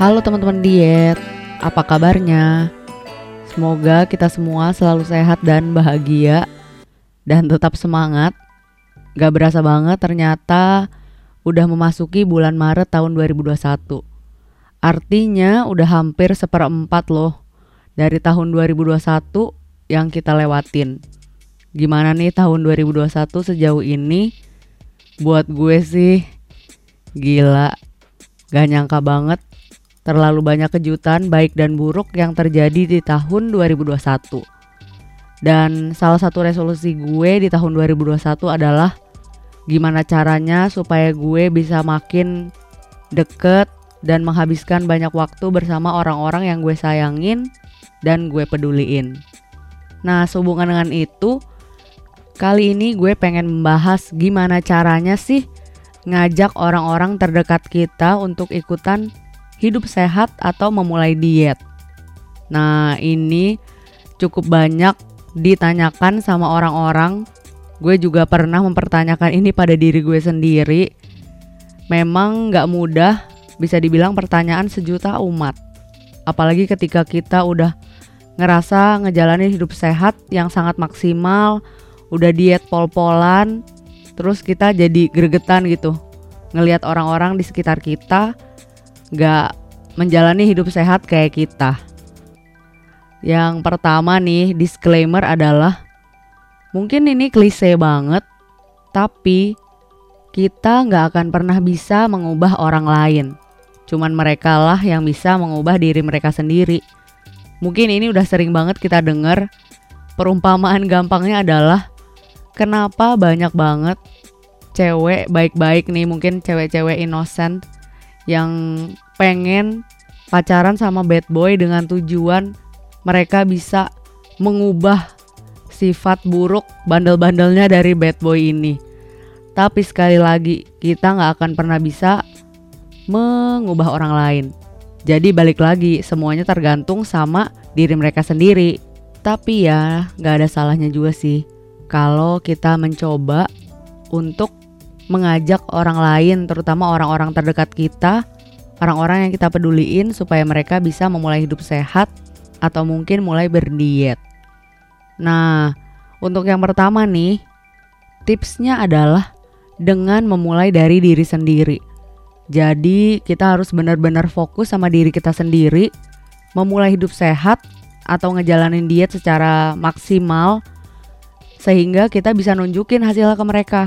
Halo teman-teman diet, apa kabarnya? Semoga kita semua selalu sehat dan bahagia dan tetap semangat. Gak berasa banget ternyata udah memasuki bulan Maret tahun 2021. Artinya udah hampir seperempat loh dari tahun 2021 yang kita lewatin. Gimana nih tahun 2021 sejauh ini? Buat gue sih gila, gak nyangka banget terlalu banyak kejutan baik dan buruk yang terjadi di tahun 2021. Dan salah satu resolusi gue di tahun 2021 adalah gimana caranya supaya gue bisa makin deket dan menghabiskan banyak waktu bersama orang-orang yang gue sayangin dan gue peduliin. Nah, sehubungan dengan itu, kali ini gue pengen membahas gimana caranya sih ngajak orang-orang terdekat kita untuk ikutan hidup sehat atau memulai diet. Nah, ini cukup banyak ditanyakan sama orang-orang. Gue juga pernah mempertanyakan ini pada diri gue sendiri. Memang gak mudah, bisa dibilang pertanyaan sejuta umat. Apalagi ketika kita udah ngerasa ngejalanin hidup sehat yang sangat maksimal, udah diet pol-polan, terus kita jadi gregetan gitu. Ngelihat orang-orang di sekitar kita gak menjalani hidup sehat kayak kita. Yang pertama nih, disclaimer adalah mungkin ini klise banget, tapi kita nggak akan pernah bisa mengubah orang lain. Cuman mereka lah yang bisa mengubah diri mereka sendiri. Mungkin ini udah sering banget kita denger. Perumpamaan gampangnya adalah kenapa banyak banget cewek baik-baik nih, mungkin cewek-cewek innocent yang pengen pacaran sama bad boy dengan tujuan mereka bisa mengubah sifat buruk bandel-bandelnya dari bad boy ini. Tapi sekali lagi kita nggak akan pernah bisa mengubah orang lain. Jadi balik lagi semuanya tergantung sama diri mereka sendiri. Tapi ya nggak ada salahnya juga sih kalau kita mencoba untuk mengajak orang lain, terutama orang-orang terdekat kita, orang-orang yang kita peduliin supaya mereka bisa memulai hidup sehat atau mungkin mulai berdiet. Nah, untuk yang pertama nih, tipsnya adalah dengan memulai dari diri sendiri. Jadi, kita harus benar-benar fokus sama diri kita sendiri, memulai hidup sehat atau ngejalanin diet secara maksimal sehingga kita bisa nunjukin hasilnya ke mereka.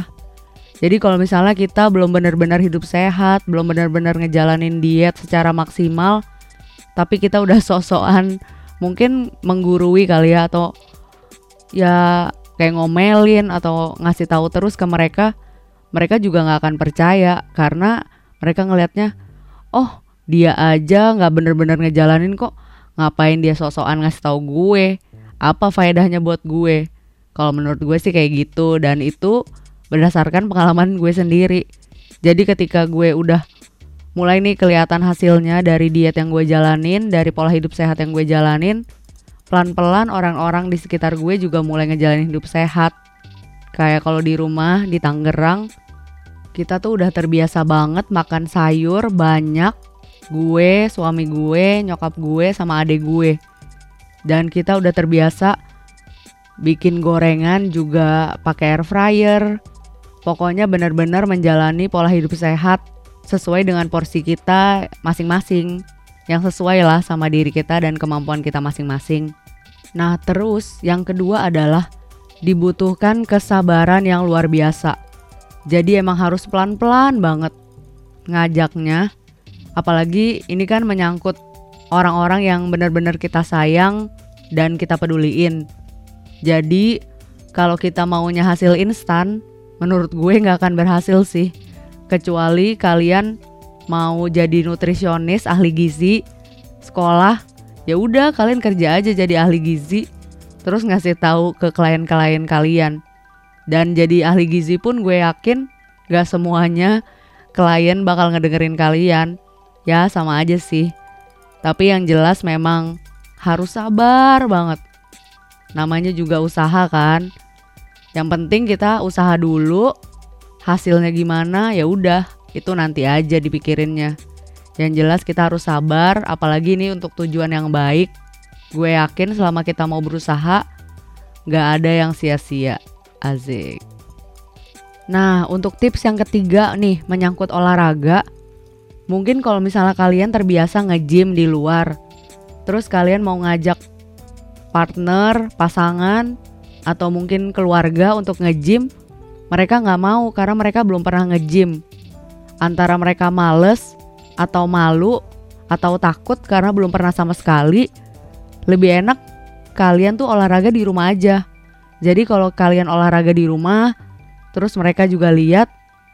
Jadi kalau misalnya kita belum benar-benar hidup sehat, belum benar-benar ngejalanin diet secara maksimal, tapi kita udah sok-sokan mungkin menggurui kali ya atau ya kayak ngomelin atau ngasih tahu terus ke mereka, mereka juga nggak akan percaya karena mereka ngelihatnya, oh dia aja nggak bener-bener ngejalanin kok, ngapain dia sok-sokan ngasih tahu gue, apa faedahnya buat gue? Kalau menurut gue sih kayak gitu dan itu berdasarkan pengalaman gue sendiri. Jadi ketika gue udah mulai nih kelihatan hasilnya dari diet yang gue jalanin, dari pola hidup sehat yang gue jalanin, pelan-pelan orang-orang di sekitar gue juga mulai ngejalanin hidup sehat. Kayak kalau di rumah di Tangerang, kita tuh udah terbiasa banget makan sayur banyak. Gue, suami gue, nyokap gue, sama adik gue. Dan kita udah terbiasa bikin gorengan juga pakai air fryer, Pokoknya benar-benar menjalani pola hidup sehat sesuai dengan porsi kita masing-masing yang sesuai lah sama diri kita dan kemampuan kita masing-masing. Nah, terus yang kedua adalah dibutuhkan kesabaran yang luar biasa. Jadi emang harus pelan-pelan banget ngajaknya. Apalagi ini kan menyangkut orang-orang yang benar-benar kita sayang dan kita peduliin. Jadi kalau kita maunya hasil instan, menurut gue nggak akan berhasil sih. Kecuali kalian mau jadi nutrisionis ahli gizi sekolah ya udah kalian kerja aja jadi ahli gizi terus ngasih tahu ke klien-klien kalian. Dan jadi ahli gizi pun gue yakin gak semuanya klien bakal ngedengerin kalian. Ya sama aja sih. Tapi yang jelas memang harus sabar banget. Namanya juga usaha kan yang penting kita usaha dulu, hasilnya gimana ya udah, itu nanti aja dipikirinnya. Yang jelas kita harus sabar, apalagi ini untuk tujuan yang baik. Gue yakin selama kita mau berusaha, gak ada yang sia-sia. Azik. Nah, untuk tips yang ketiga nih, menyangkut olahraga. Mungkin kalau misalnya kalian terbiasa nge-gym di luar, terus kalian mau ngajak partner, pasangan, atau mungkin keluarga untuk nge-gym, mereka nggak mau karena mereka belum pernah nge-gym. Antara mereka males atau malu atau takut karena belum pernah sama sekali, lebih enak kalian tuh olahraga di rumah aja. Jadi kalau kalian olahraga di rumah, terus mereka juga lihat,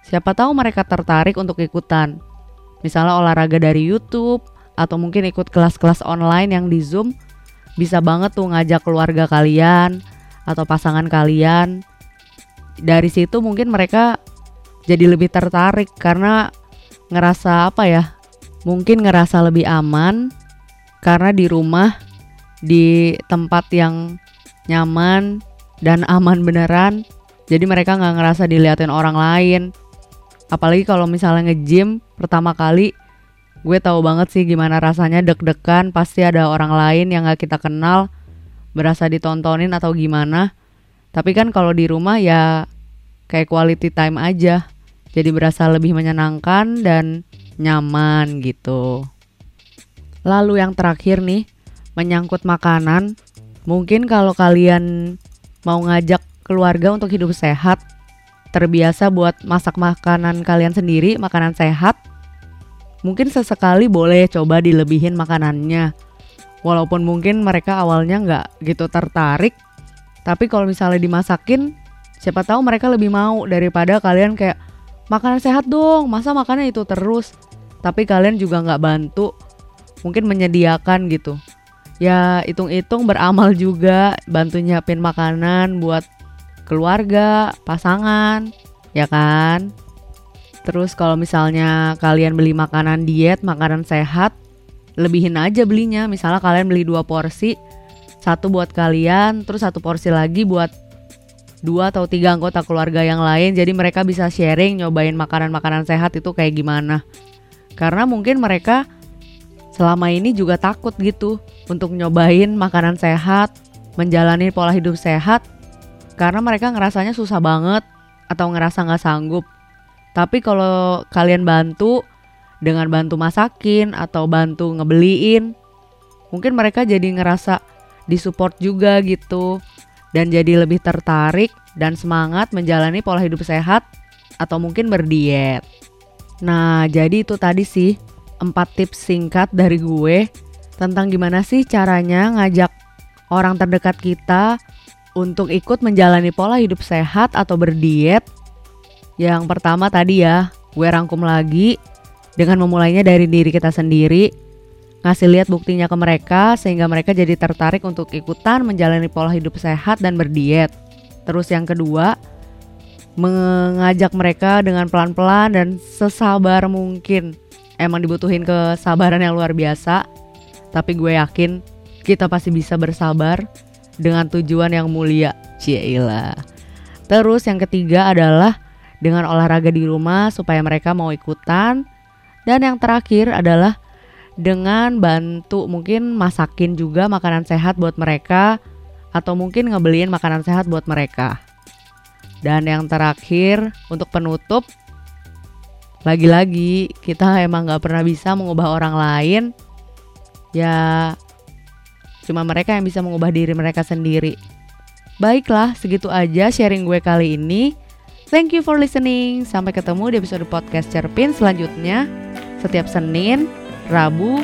siapa tahu mereka tertarik untuk ikutan. Misalnya olahraga dari YouTube atau mungkin ikut kelas-kelas online yang di Zoom, bisa banget tuh ngajak keluarga kalian atau pasangan kalian. Dari situ mungkin mereka jadi lebih tertarik karena ngerasa apa ya? Mungkin ngerasa lebih aman karena di rumah di tempat yang nyaman dan aman beneran. Jadi mereka nggak ngerasa diliatin orang lain. Apalagi kalau misalnya nge-gym pertama kali, gue tahu banget sih gimana rasanya deg-degan. Pasti ada orang lain yang nggak kita kenal, berasa ditontonin atau gimana. Tapi kan kalau di rumah ya kayak quality time aja. Jadi berasa lebih menyenangkan dan nyaman gitu. Lalu yang terakhir nih, menyangkut makanan. Mungkin kalau kalian mau ngajak keluarga untuk hidup sehat, terbiasa buat masak makanan kalian sendiri, makanan sehat, mungkin sesekali boleh coba dilebihin makanannya. Walaupun mungkin mereka awalnya nggak gitu tertarik, tapi kalau misalnya dimasakin, siapa tahu mereka lebih mau daripada kalian kayak makanan sehat dong, masa makannya itu terus. Tapi kalian juga nggak bantu, mungkin menyediakan gitu ya hitung-hitung beramal juga bantu nyiapin makanan buat keluarga, pasangan, ya kan? Terus kalau misalnya kalian beli makanan diet, makanan sehat, lebihin aja belinya. Misalnya kalian beli dua porsi, satu buat kalian, terus satu porsi lagi buat dua atau tiga anggota keluarga yang lain. Jadi mereka bisa sharing nyobain makanan-makanan sehat itu kayak gimana. Karena mungkin mereka selama ini juga takut gitu untuk nyobain makanan sehat, menjalani pola hidup sehat karena mereka ngerasanya susah banget atau ngerasa nggak sanggup. Tapi kalau kalian bantu dengan bantu masakin atau bantu ngebeliin, mungkin mereka jadi ngerasa disupport juga gitu dan jadi lebih tertarik dan semangat menjalani pola hidup sehat atau mungkin berdiet. Nah, jadi itu tadi sih empat tips singkat dari gue tentang gimana sih caranya ngajak orang terdekat kita untuk ikut menjalani pola hidup sehat atau berdiet. Yang pertama tadi ya, gue rangkum lagi dengan memulainya dari diri kita sendiri, ngasih lihat buktinya ke mereka sehingga mereka jadi tertarik untuk ikutan menjalani pola hidup sehat dan berdiet. Terus yang kedua, mengajak mereka dengan pelan-pelan dan sesabar mungkin emang dibutuhin kesabaran yang luar biasa. Tapi gue yakin kita pasti bisa bersabar dengan tujuan yang mulia. Cieila. Terus yang ketiga adalah dengan olahraga di rumah supaya mereka mau ikutan. Dan yang terakhir adalah dengan bantu mungkin masakin juga makanan sehat buat mereka atau mungkin ngebeliin makanan sehat buat mereka. Dan yang terakhir untuk penutup lagi-lagi kita emang nggak pernah bisa mengubah orang lain. Ya cuma mereka yang bisa mengubah diri mereka sendiri. Baiklah segitu aja sharing gue kali ini. Thank you for listening. Sampai ketemu di episode podcast cerpin selanjutnya setiap Senin Rabu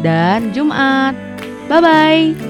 dan Jumat. Bye bye